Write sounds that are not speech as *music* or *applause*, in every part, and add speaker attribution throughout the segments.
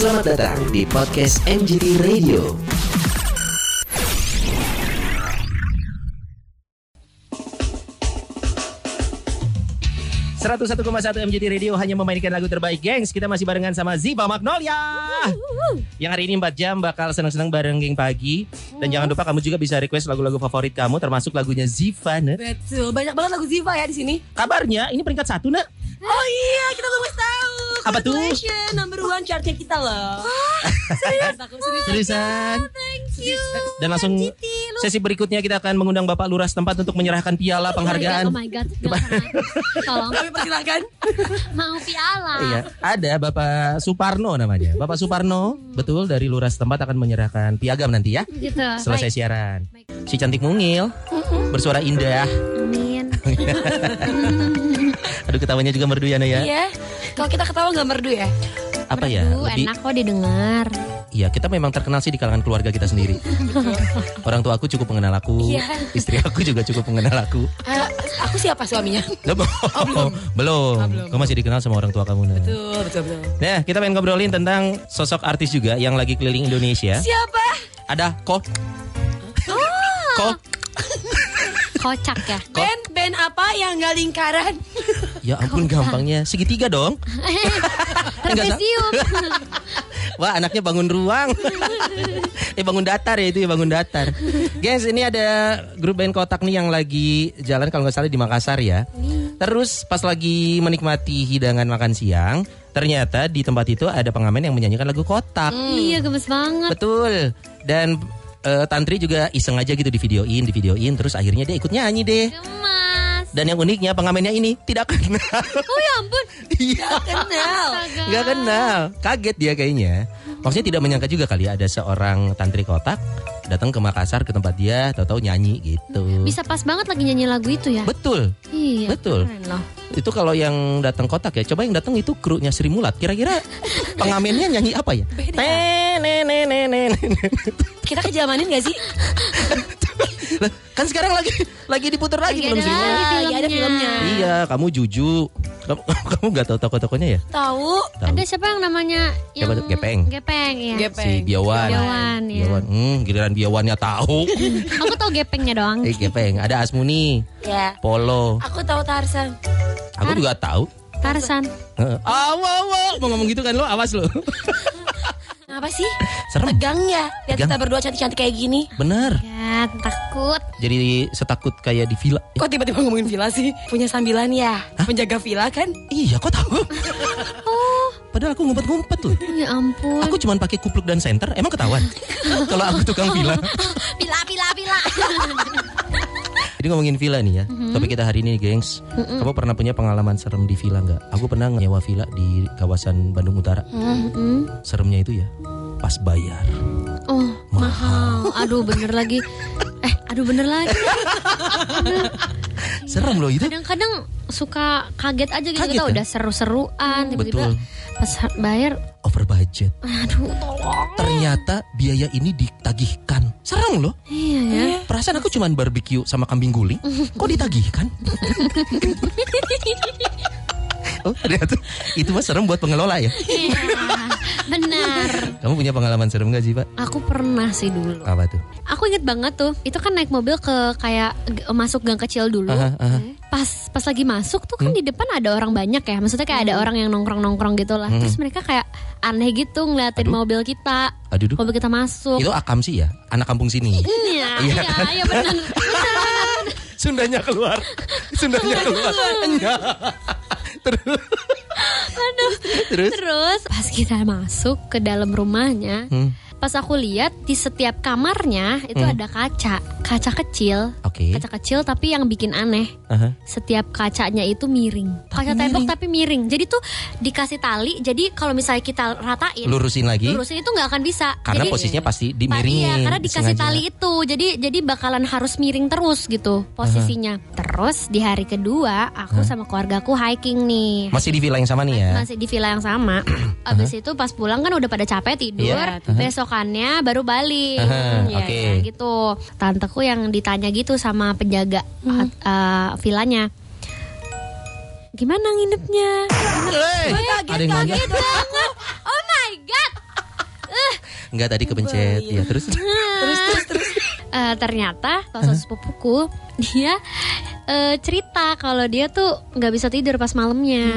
Speaker 1: Selamat datang di podcast MGT Radio.
Speaker 2: Seratus satu satu MJD Radio hanya memainkan lagu terbaik, gengs. Kita masih barengan sama Ziva Magnolia. Yang hari ini 4 jam bakal senang-senang bareng geng pagi. Dan jangan lupa kamu juga bisa request lagu-lagu favorit kamu, termasuk lagunya Ziva. Nah.
Speaker 3: Betul, banyak banget lagu Ziva ya di sini.
Speaker 2: Kabarnya ini peringkat satu, nak.
Speaker 3: Oh iya, kita belum tahu.
Speaker 2: Apa tuh?
Speaker 3: Number one chartnya kita loh. serius serius.
Speaker 2: Seriusan.
Speaker 3: Thank you.
Speaker 2: Dan langsung sesi berikutnya kita akan mengundang Bapak Lurah setempat untuk menyerahkan piala penghargaan.
Speaker 4: Oh my god, jangan. tolong
Speaker 3: Kami persilakan. *laughs*
Speaker 4: mau piala.
Speaker 2: Iya, ada Bapak Suparno namanya. Bapak Suparno, betul dari Lurah setempat akan menyerahkan piagam nanti ya.
Speaker 4: Gitu.
Speaker 2: Selesai siaran. Si cantik mungil, bersuara indah.
Speaker 4: Amin. *laughs*
Speaker 2: Aduh ketawanya juga merdu ya, Naya.
Speaker 3: Iya. Kalau kita ketawa nggak merdu ya?
Speaker 2: Apa ya?
Speaker 4: Merdu,
Speaker 2: Lebih,
Speaker 4: enak kok didengar.
Speaker 2: iya kita memang terkenal sih di kalangan keluarga kita sendiri. Orang tua aku cukup mengenal aku,
Speaker 3: Iya.
Speaker 2: istri aku juga cukup mengenal aku.
Speaker 3: Eh, aku siapa suaminya?
Speaker 2: Loh, belum. belum. Kamu masih dikenal sama orang tua kamu. Nah.
Speaker 3: Betul, betul, betul.
Speaker 2: Nah, kita pengen ngobrolin tentang sosok artis juga yang lagi keliling Indonesia.
Speaker 3: Siapa?
Speaker 2: Ada kok. Kok.
Speaker 4: Kocak ya.
Speaker 3: Band band apa yang nggak lingkaran?
Speaker 2: Ya ampun gampangnya. Segitiga dong. *laughs*
Speaker 4: Trapesium. *laughs*
Speaker 2: Wah anaknya bangun ruang. *laughs* Eh bangun datar ya itu ya bangun datar. Guys ini ada grup band kotak nih yang lagi jalan kalau nggak salah di Makassar ya. Terus pas lagi menikmati hidangan makan siang Ternyata di tempat itu ada pengamen yang menyanyikan lagu kotak.
Speaker 4: Iya, gemes banget.
Speaker 2: Betul. Dan eh, Tantri juga iseng aja gitu di videoin, di videoin. Terus akhirnya dia ikut nyanyi deh.
Speaker 4: Gemas.
Speaker 2: Dan yang uniknya pengamennya ini tidak kenal
Speaker 4: Oh ya ampun. *laughs*
Speaker 2: Iya
Speaker 3: Kenal.
Speaker 4: Astaga. *laughs*
Speaker 2: Nggak kenal, kaget dia kayaknya. Maksudnya tidak menyangka juga kali ada seorang tantri kotak datang ke Makassar ke tempat dia, tahu-tahu nyanyi gitu.
Speaker 4: Bisa pas banget lagi nyanyi lagu itu ya.
Speaker 2: Betul,
Speaker 4: Iya.
Speaker 2: betul.
Speaker 4: Loh.
Speaker 2: Itu kalau yang datang kotak ya, coba yang datang itu krunya Sri Mulat. Kira-kira pengamennya nyanyi apa ya? *laughs*
Speaker 3: Beda. Kita kejamanin gak sih?
Speaker 2: Lah, kan sekarang lagi lagi diputar lagi
Speaker 4: Lagi
Speaker 2: belum
Speaker 4: lagi
Speaker 3: Iya, ada filmnya.
Speaker 2: Iya, kamu juju. Kamu *laughs* kamu nggak tahu toko-tokonya ya?
Speaker 3: Tahu.
Speaker 4: Ada siapa yang namanya yang?
Speaker 2: Gepeng?
Speaker 4: Gepeng ya.
Speaker 3: Gepeng.
Speaker 2: Si Biawan.
Speaker 4: Biawan, ya.
Speaker 2: Biawan. Hmm, giliran Biawannya tahu. *laughs*
Speaker 4: Aku tahu gepengnya doang.
Speaker 2: Eh, Gepeng. Ada Asmuni,
Speaker 3: Ya.
Speaker 2: Polo.
Speaker 3: Aku tahu Tarsan.
Speaker 2: Aku juga tahu.
Speaker 4: Tarsan.
Speaker 2: Heeh. Awas, awas. Mau ngomong gitu kan lo, awas lo. *laughs*
Speaker 3: Apa sih?
Speaker 2: Serem.
Speaker 3: Tegang ya. Lihat
Speaker 2: Tegang.
Speaker 3: kita berdua cantik-cantik kayak gini.
Speaker 2: Bener.
Speaker 4: Ya, takut.
Speaker 2: Jadi setakut kayak di villa.
Speaker 3: Kok tiba-tiba ngomongin villa sih? Punya sambilan ya? Penjaga villa kan?
Speaker 2: Iya, kok tahu?
Speaker 4: Oh,
Speaker 2: Padahal aku ngumpet-ngumpet loh.
Speaker 4: ya ampun.
Speaker 2: Aku cuma pakai kupluk dan senter, emang ketahuan. *laughs* Kalau aku tukang villa.
Speaker 4: Pila, pila, pila. *laughs*
Speaker 2: Jadi ngomongin villa nih ya. Topik kita hari ini, gengs. Kamu pernah punya pengalaman serem di villa nggak? Aku pernah nyewa villa di kawasan Bandung Utara.
Speaker 4: Mm-mm.
Speaker 2: Seremnya itu ya, pas bayar.
Speaker 4: Oh, mahal. Aduh, bener lagi. Eh, aduh bener lagi. *laughs*
Speaker 2: Serem loh itu.
Speaker 4: Kadang-kadang suka kaget aja gitu.
Speaker 2: Kaget,
Speaker 4: Kita
Speaker 2: kan?
Speaker 4: udah seru-seruan. Tiba-tiba
Speaker 2: Betul.
Speaker 4: pas bayar.
Speaker 2: Over budget.
Speaker 4: Aduh, tolong.
Speaker 2: Ternyata biaya ini ditagihkan. Serem loh.
Speaker 4: Iya ya.
Speaker 2: Perasaan aku cuman barbeque sama kambing guling. Kok ditagihkan? *laughs* oh, ternyata itu mah serem buat pengelola ya.
Speaker 4: Iya, benar.
Speaker 2: Kamu punya pengalaman serem gak sih, Pak?
Speaker 4: Aku pernah sih dulu.
Speaker 2: Apa tuh?
Speaker 4: Aku inget banget tuh. Itu kan naik mobil ke kayak masuk gang kecil dulu.
Speaker 2: Aha, aha.
Speaker 4: Pas pas lagi masuk tuh kan di depan ada orang banyak ya. Maksudnya kayak ada orang yang nongkrong-nongkrong gitu lah. Terus mereka kayak aneh gitu ngeliatin mobil kita.
Speaker 2: Aduh, duh.
Speaker 4: Mobil kita masuk.
Speaker 2: Itu akam sih ya, anak kampung sini.
Speaker 4: Iya, *laughs*
Speaker 2: Iya
Speaker 4: iya,
Speaker 2: kan?
Speaker 4: iya benar. *laughs*
Speaker 2: Sundanya keluar. Sundanya keluar. Enggak. *laughs* Terus. Terus.
Speaker 4: Terus pas kita masuk ke dalam rumahnya,
Speaker 2: Hmm.
Speaker 4: pas aku lihat di setiap kamarnya itu ada kaca, kaca kecil.
Speaker 2: Oke.
Speaker 4: Kaca kecil tapi yang bikin aneh.
Speaker 2: Aha.
Speaker 4: Setiap kacanya itu miring. Kaca tembok tapi miring. Jadi tuh dikasih tali. Jadi kalau misalnya kita ratain,
Speaker 2: Lurusin lagi.
Speaker 4: lurusin itu nggak akan bisa.
Speaker 2: Karena
Speaker 4: Jadi-
Speaker 2: posisinya pasti dimiringin.
Speaker 4: Iya, karena dikasih
Speaker 2: sengaja.
Speaker 4: tali itu. Jadi jadi bakalan harus miring terus gitu posisinya. Terus di hari kedua aku sama keluargaku hiking nih.
Speaker 2: Masih di villa yang sama nih ya.
Speaker 4: Masih di villa yang sama. *clears throat* Abis itu pas pulang kan udah pada capek tidur.
Speaker 2: Iya.
Speaker 4: Besokannya baru balik.
Speaker 2: Aha,
Speaker 4: Ya,
Speaker 2: oke.
Speaker 4: ya, gitu. Tanteku yang ditanya gitu sama penjaga
Speaker 2: Hmm.
Speaker 4: uh, villanya. Gimana nginepnya?
Speaker 2: Hey, yang manggil.
Speaker 4: Kaget banget. Oh my god.
Speaker 2: Enggak tadi kepencet. Ya terus. *laughs*
Speaker 3: Terus terus terus.
Speaker 4: Eh, ternyata satu sepupuku dia eh, cerita kalau dia tuh nggak bisa tidur pas malamnya.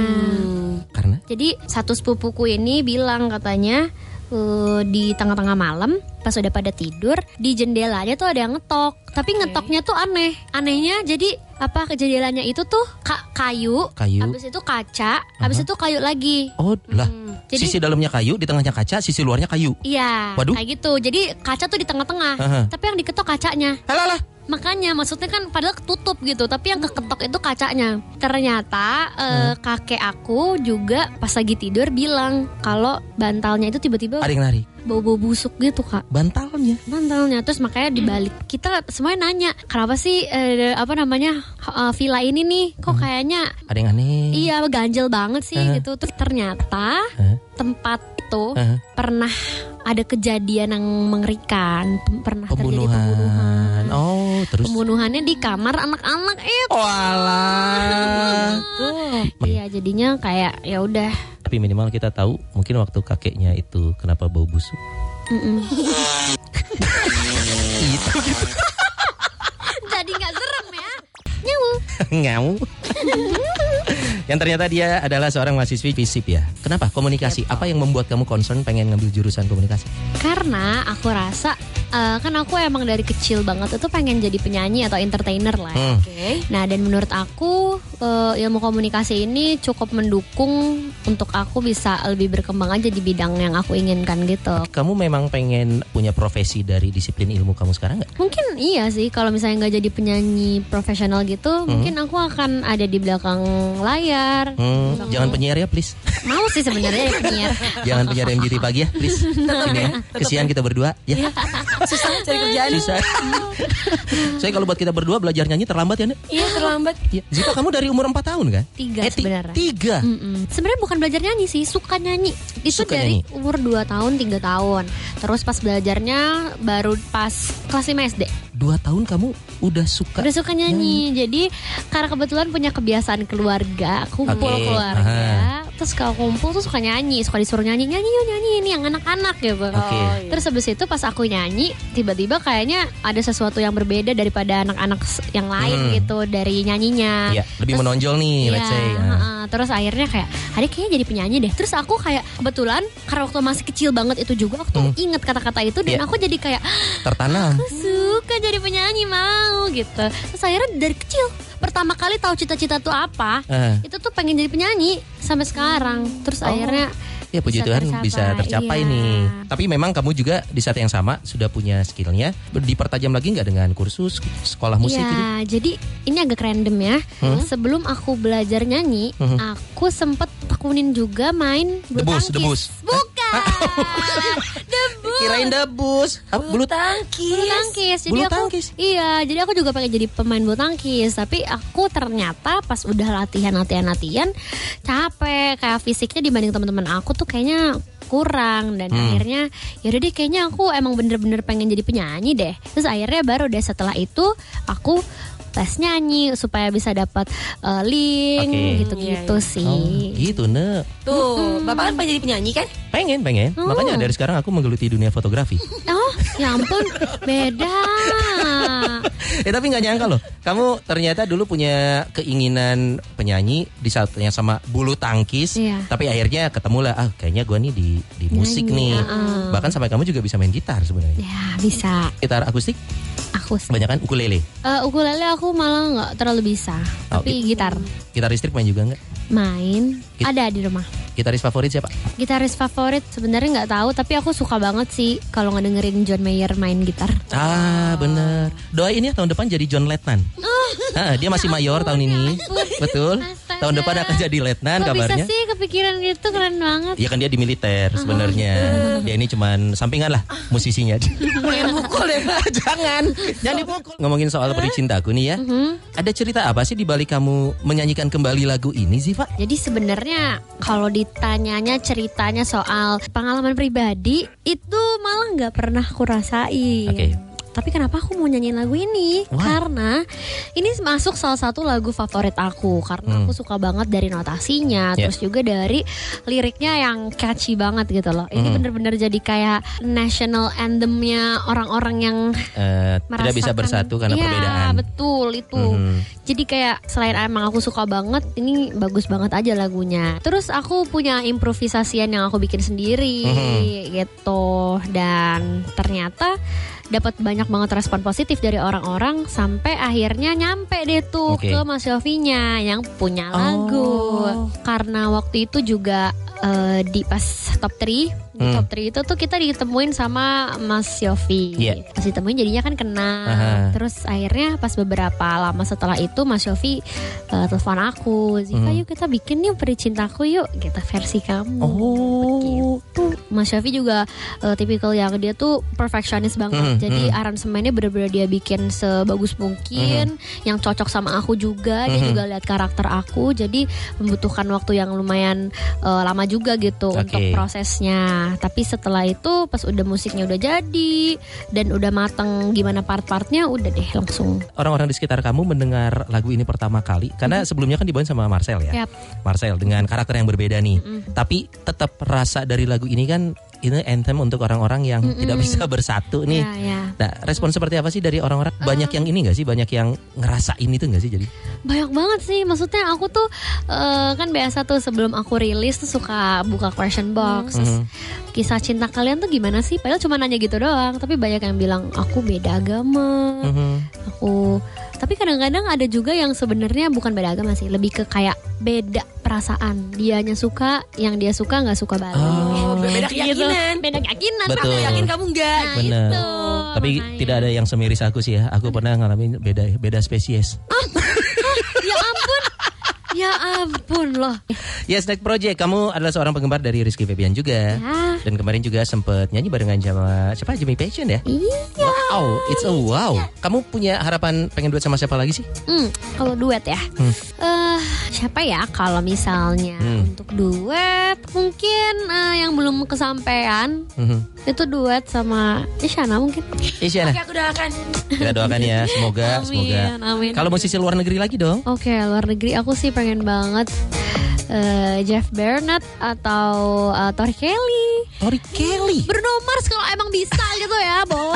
Speaker 2: Karena
Speaker 4: Jadi satu sepupuku ini bilang katanya eh, di tengah-tengah malam pas udah pada tidur di jendelanya tuh ada yang ngetok. Tapi ngetoknya tuh aneh. Anehnya jadi apa ke jendelanya itu tuh ka- kayu,
Speaker 2: Kayu.
Speaker 4: habis itu kaca, habis itu kayu lagi.
Speaker 2: oh lah.
Speaker 4: Jadi-
Speaker 2: sisi dalamnya kayu, di tengahnya kaca, sisi luarnya kayu.
Speaker 4: Iya,
Speaker 2: Waduh.
Speaker 4: kayak gitu. Jadi kaca tuh di tengah-tengah,
Speaker 2: Aha.
Speaker 4: tapi yang diketok kacanya.
Speaker 2: Lah.
Speaker 4: Makanya maksudnya kan padahal ketutup gitu, tapi yang keketok itu kacanya. Ternyata eh, kakek aku juga pas lagi tidur bilang kalau bantalnya itu tiba-tiba
Speaker 2: Ada yang narik.
Speaker 4: bau-bau busuk gitu kak.
Speaker 2: Bantalnya.
Speaker 4: Bantalnya terus makanya dibalik kita semuanya nanya kenapa sih eh, apa namanya eh, villa ini nih kok kayaknya
Speaker 2: Ada yang aneh.
Speaker 4: iya ganjel banget sih
Speaker 2: Aha.
Speaker 4: gitu. Terus ternyata
Speaker 2: Hah?
Speaker 4: tempat itu
Speaker 2: Aha.
Speaker 4: pernah ada kejadian yang mengerikan, pernah terjadi
Speaker 2: Pembunuhan.
Speaker 4: pembunuhan.
Speaker 2: Oh, terus.
Speaker 4: Pembunuhannya di kamar anak-anak itu.
Speaker 2: Walah.
Speaker 4: Iya, jadinya kayak ya udah.
Speaker 2: Tapi minimal kita tahu mungkin waktu kakeknya itu kenapa bau busuk. Itu
Speaker 4: Jadi nggak serem ya. Nyawu.
Speaker 2: ngau. *laughs* yang ternyata dia adalah seorang mahasiswi FISIP ya. Kenapa? Komunikasi. Apa yang membuat kamu concern pengen ngambil jurusan komunikasi?
Speaker 4: Karena aku rasa eh, kan aku emang dari kecil banget itu pengen jadi penyanyi atau entertainer lah. ya.
Speaker 2: Hmm.
Speaker 3: Oke.
Speaker 4: Nah dan menurut aku eh, ilmu komunikasi ini cukup mendukung untuk aku bisa lebih berkembang aja di bidang yang aku inginkan gitu.
Speaker 2: Kamu memang pengen punya profesi dari disiplin ilmu kamu sekarang nggak?
Speaker 4: Mungkin iya sih kalau misalnya nggak jadi penyanyi profesional gitu, mungkin aku akan ada di belakang layar.
Speaker 2: Hmm, jangan penyiar ya please.
Speaker 4: Mau sih sebenarnya ya penyiar.
Speaker 2: jangan penyiar MGT pagi ya please. Ini ya. Kesian kita berdua ya.
Speaker 3: Susah cari kerjaan.
Speaker 2: Susah. Saya kalau buat kita berdua belajar nyanyi terlambat ya, Nek?
Speaker 3: Iya terlambat.
Speaker 2: Ya. Zita kamu dari umur 4 tahun kan?
Speaker 4: Tiga
Speaker 2: Eh,
Speaker 4: sebenarnya.
Speaker 2: Tiga.
Speaker 4: Mm-mm. Sebenarnya bukan belajar nyanyi sih, suka nyanyi. Itu
Speaker 2: Suka
Speaker 4: dari
Speaker 2: nyanyi.
Speaker 4: umur 2 tahun, 3 tahun. Terus pas belajarnya baru pas kelas 5 SD.
Speaker 2: Dua tahun kamu udah suka.
Speaker 4: Udah suka nyanyi. Jadi karena kebetulan punya kebiasaan keluarga, kumpul
Speaker 2: Oke,
Speaker 4: keluarga. Terus kalau kumpul tuh suka nyanyi, suka disuruh nyanyi, nyanyi yuk nyanyi ini yang anak-anak gitu.
Speaker 2: Oke.
Speaker 4: Terus habis itu pas aku nyanyi, tiba-tiba kayaknya ada sesuatu yang berbeda daripada anak-anak yang lain
Speaker 2: Hmm.
Speaker 4: gitu dari nyanyinya.
Speaker 2: Iya, lebih
Speaker 4: Terus-
Speaker 2: menonjol nih, let's
Speaker 4: Iya,
Speaker 2: say. Ah.
Speaker 4: heeh. terus akhirnya kayak adik kayaknya jadi penyanyi deh. Terus aku kayak kebetulan karena waktu masih kecil banget itu juga aku tuh
Speaker 2: Hmm.
Speaker 4: inget kata-kata itu dan
Speaker 2: Iya.
Speaker 4: aku jadi kayak
Speaker 2: Tertanam.
Speaker 4: aku suka jadi penyanyi mau gitu. Terus akhirnya dari kecil pertama kali tahu cita-cita tuh apa,
Speaker 2: Ah.
Speaker 4: itu tuh pengen jadi penyanyi sampai sekarang. Terus
Speaker 2: Oh.
Speaker 4: akhirnya
Speaker 2: Ya puji
Speaker 4: Bisa
Speaker 2: Tuhan
Speaker 4: tercapai,
Speaker 2: bisa tercapai
Speaker 4: iya.
Speaker 2: nih. Tapi memang kamu juga di saat yang sama sudah punya skillnya. Dipertajam lagi nggak dengan kursus sekolah musik gitu?
Speaker 4: Iya, jadi ini agak random ya.
Speaker 2: Hmm?
Speaker 4: Sebelum aku belajar nyanyi,
Speaker 2: Hmm.
Speaker 4: aku sempet tekunin juga main bulu
Speaker 2: Debus,
Speaker 4: tangkis.
Speaker 2: debus.
Speaker 4: Bukan. *laughs* debus.
Speaker 2: Kirain debus. Apa, bulu
Speaker 3: tangkis.
Speaker 4: Bulu tangkis. Jadi
Speaker 2: Bulu
Speaker 4: aku
Speaker 2: tangkis?
Speaker 4: iya, jadi aku juga pengen jadi pemain bulu tangkis, tapi aku ternyata pas udah latihan latihan latihan capek kayak fisiknya dibanding teman-teman aku tuh kayaknya kurang dan
Speaker 2: Hmm.
Speaker 4: akhirnya yaudah deh kayaknya aku emang bener-bener pengen jadi penyanyi deh terus akhirnya baru deh setelah itu aku tes nyanyi supaya bisa dapat uh, link
Speaker 2: Oke.
Speaker 4: gitu-gitu
Speaker 3: Iya, iya.
Speaker 4: sih
Speaker 2: Oh, gitu ne.
Speaker 3: Tuh, bapak kan pengen jadi penyanyi kan?
Speaker 2: Pengen, pengen.
Speaker 4: Oh.
Speaker 2: Makanya dari sekarang aku menggeluti dunia fotografi.
Speaker 4: oh ya ampun beda *laughs*
Speaker 2: eh tapi nggak nyangka loh, kamu ternyata dulu punya keinginan penyanyi di saat yang sama bulu tangkis,
Speaker 4: Iya.
Speaker 2: tapi akhirnya ketemu lah, ah kayaknya gua nih di di musik
Speaker 4: Nyanyi,
Speaker 2: nih.
Speaker 4: uh-uh.
Speaker 2: Bahkan sampai kamu juga bisa main gitar sebenarnya.
Speaker 4: ya bisa
Speaker 2: Gitar akustik,
Speaker 4: aku sih.
Speaker 2: kebanyakan ukulele.
Speaker 4: Eh, ukulele aku malah nggak terlalu bisa,
Speaker 2: Oh,
Speaker 4: tapi
Speaker 2: gitu.
Speaker 4: gitar
Speaker 2: Gitar listrik main juga nggak?
Speaker 4: main
Speaker 2: Git-
Speaker 4: ada di rumah.
Speaker 2: Gitaris favorit siapa?
Speaker 4: Gitaris favorit sebenarnya nggak tahu, tapi aku suka banget sih kalau ngedengerin John Mayer main gitar.
Speaker 2: Ah bener. Doain ya tahun depan jadi John Letnan. Ah, dia masih mayor tahun ini. Betul.
Speaker 4: Astaga.
Speaker 2: Tahun depan akan jadi letnan
Speaker 4: Kok
Speaker 2: kabarnya.
Speaker 4: bisa sih kepikiran gitu keren banget.
Speaker 2: Iya kan dia di militer sebenarnya. Dia ini cuman sampingan lah musisinya. *laughs*
Speaker 3: Pengen mukul deh. *laughs*
Speaker 2: Jangan, jangan dipukul. Ngomongin soal peri cintaku nih ya.
Speaker 4: Mhm.
Speaker 2: Ada cerita apa sih di balik kamu menyanyikan kembali lagu ini sih, Pak?
Speaker 4: Jadi sebenarnya kalau ditanyanya ceritanya soal pengalaman pribadi itu malah nggak pernah aku rasain.
Speaker 2: Oke.
Speaker 4: Tapi kenapa aku mau nyanyiin lagu ini?
Speaker 2: Wah.
Speaker 4: Karena ini masuk salah satu lagu favorit aku karena
Speaker 2: Hmm.
Speaker 4: aku suka banget dari notasinya,
Speaker 2: Ya.
Speaker 4: terus juga dari liriknya yang catchy banget gitu loh. Ini
Speaker 2: Hmm.
Speaker 4: bener-bener jadi kayak national anthemnya orang-orang yang
Speaker 2: Eh, tidak bisa bersatu karena
Speaker 4: Iya,
Speaker 2: perbedaan.
Speaker 4: betul itu.
Speaker 2: Mhm.
Speaker 4: Jadi kayak selain emang aku suka banget, ini bagus banget aja lagunya. Terus aku punya improvisasian yang aku bikin sendiri
Speaker 2: Mhm.
Speaker 4: gitu dan ternyata dapat banyak banget respon positif dari orang-orang sampai akhirnya nyampe deh tuh
Speaker 2: Oke.
Speaker 4: ke Mas Yofinya yang punya lagu.
Speaker 2: Oh.
Speaker 4: Karena waktu itu juga eh, di pas top 3 di
Speaker 2: Hmm.
Speaker 4: top 3 itu tuh kita ditemuin sama Mas Yofi.
Speaker 2: Iya.
Speaker 4: Pas ditemuin jadinya kan kenal.
Speaker 2: Aha.
Speaker 4: Terus akhirnya pas beberapa lama setelah itu Mas Yofi eh, telepon aku, Ziva
Speaker 2: Hmm.
Speaker 4: yuk kita bikin yuk Peri Cintaku yuk, kita versi kamu.
Speaker 2: Oh.
Speaker 4: Gitu. Mas Yofi juga eh, tipikal yang dia tuh perfectionist banget.
Speaker 2: Hmm,
Speaker 4: Jadi
Speaker 2: hmm.
Speaker 4: aransemennya bener-bener dia bikin sebagus mungkin, yang cocok sama aku juga. Dia
Speaker 2: Hmm.
Speaker 4: juga lihat karakter aku, jadi membutuhkan waktu yang lumayan eh, lama juga gitu
Speaker 2: Oke.
Speaker 4: untuk prosesnya. Tapi setelah itu pas udah musiknya udah jadi dan udah mateng gimana part-partnya, udah deh langsung.
Speaker 2: Orang-orang di sekitar kamu mendengar lagu ini pertama kali karena sebelumnya kan dibawain sama Marcel ya.
Speaker 4: Yap.
Speaker 2: Marcel dengan karakter yang berbeda nih. Tapi tetap rasa dari lagu ini kan ini anthem untuk orang-orang yang tidak bisa bersatu nih.
Speaker 4: Ya, ya.
Speaker 2: Nah, respon seperti apa sih dari orang-orang? Banyak yang ini gak sih? Banyak yang ngerasain itu gak sih? Jadi,
Speaker 4: Banyak banget sih, maksudnya aku tuh eh, kan biasa tuh sebelum aku rilis tuh suka buka question box, terus
Speaker 2: Mhm.
Speaker 4: kisah cinta kalian tuh gimana sih? Padahal cuma nanya gitu doang, tapi banyak yang bilang aku beda agama,
Speaker 2: Mhm.
Speaker 4: aku. Tapi kadang-kadang ada juga yang sebenarnya bukan beda agama sih, lebih ke kayak beda perasaan. Dianya suka, yang dia suka nggak suka balik.
Speaker 2: Oh, *laughs*
Speaker 3: beda
Speaker 4: Gitu.
Speaker 3: keyakinan.
Speaker 4: Beda keyakinan.
Speaker 2: Betul.
Speaker 3: Aku yakin kamu enggak.
Speaker 4: Nah,
Speaker 2: Bener.
Speaker 4: itu,
Speaker 2: Tapi
Speaker 4: makanya.
Speaker 2: tidak ada yang semiris aku sih ya. Aku pernah ngalamin beda beda spesies. *laughs*
Speaker 4: Ya ampun. Ya ampun loh.
Speaker 2: Yes, Next Project. Kamu adalah seorang penggemar dari Rizky Febian juga.
Speaker 4: Ya.
Speaker 2: Dan kemarin juga sempet nyanyi barengan sama siapa? Jimmy Passion ya?
Speaker 4: Iya.
Speaker 2: Wow, it's a wow. Kamu punya harapan pengen duet sama siapa lagi sih?
Speaker 4: Hmm, kalau duet ya.
Speaker 2: Hmm.
Speaker 4: Eh, siapa ya kalau misalnya
Speaker 2: Hmm.
Speaker 4: untuk duet mungkin eh, yang belum kesampaian
Speaker 2: Mhm.
Speaker 4: itu duet sama Isyana mungkin.
Speaker 2: Isyana,
Speaker 3: Oke, aku doakan.
Speaker 2: kita doakan ya, semoga,
Speaker 4: Amin,
Speaker 2: semoga.
Speaker 4: amin.
Speaker 2: Kalau musisi luar negeri lagi dong.
Speaker 4: Oke, luar negeri aku sih pengen banget eh, Jeff Bernard atau eh, Tori Kelly.
Speaker 2: Tori Kelly.
Speaker 4: Bruno Mars kalau emang bisa gitu ya, sama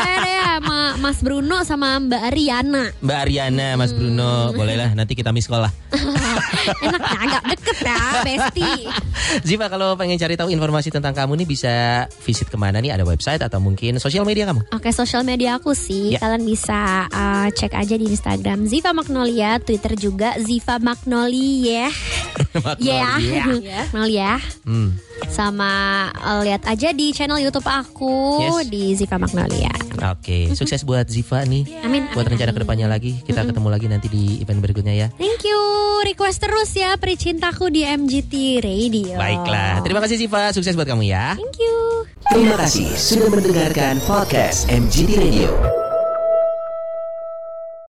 Speaker 4: Mas Bruno sama Mbak Ariana.
Speaker 2: Mbak Ariana, Mas
Speaker 4: Hmm.
Speaker 2: Bruno, bolehlah nanti kita miss call lah. *laughs*
Speaker 4: Enaknya agak deket ya, Besti.
Speaker 2: Ziva kalau pengen cari tahu informasi tentang kamu nih bisa visit ke mana nih? Ada website atau mungkin sosial media kamu?
Speaker 4: Oke, sosial media aku sih
Speaker 2: Ya.
Speaker 4: kalian bisa uh, cek aja di Instagram Ziva Magnolia, Twitter juga Ziva Magnolia. Ya, *laughs* Magnolia.
Speaker 2: Hmm.
Speaker 4: Sama uh, lihat aja di channel YouTube aku
Speaker 2: Yes.
Speaker 4: di Ziva Magnolia.
Speaker 2: Oke, sukses buat Ziva nih.
Speaker 4: Amin.
Speaker 2: Buat
Speaker 4: amin,
Speaker 2: rencana
Speaker 4: amin.
Speaker 2: ke depannya lagi, kita ketemu lagi nanti di event berikutnya ya.
Speaker 4: Thank you. Request terus ya Pericintaku di MGT Radio.
Speaker 2: Baiklah, terima kasih Ziva, sukses buat kamu ya.
Speaker 4: Thank you.
Speaker 1: Terima kasih sudah mendengarkan podcast MGT Radio.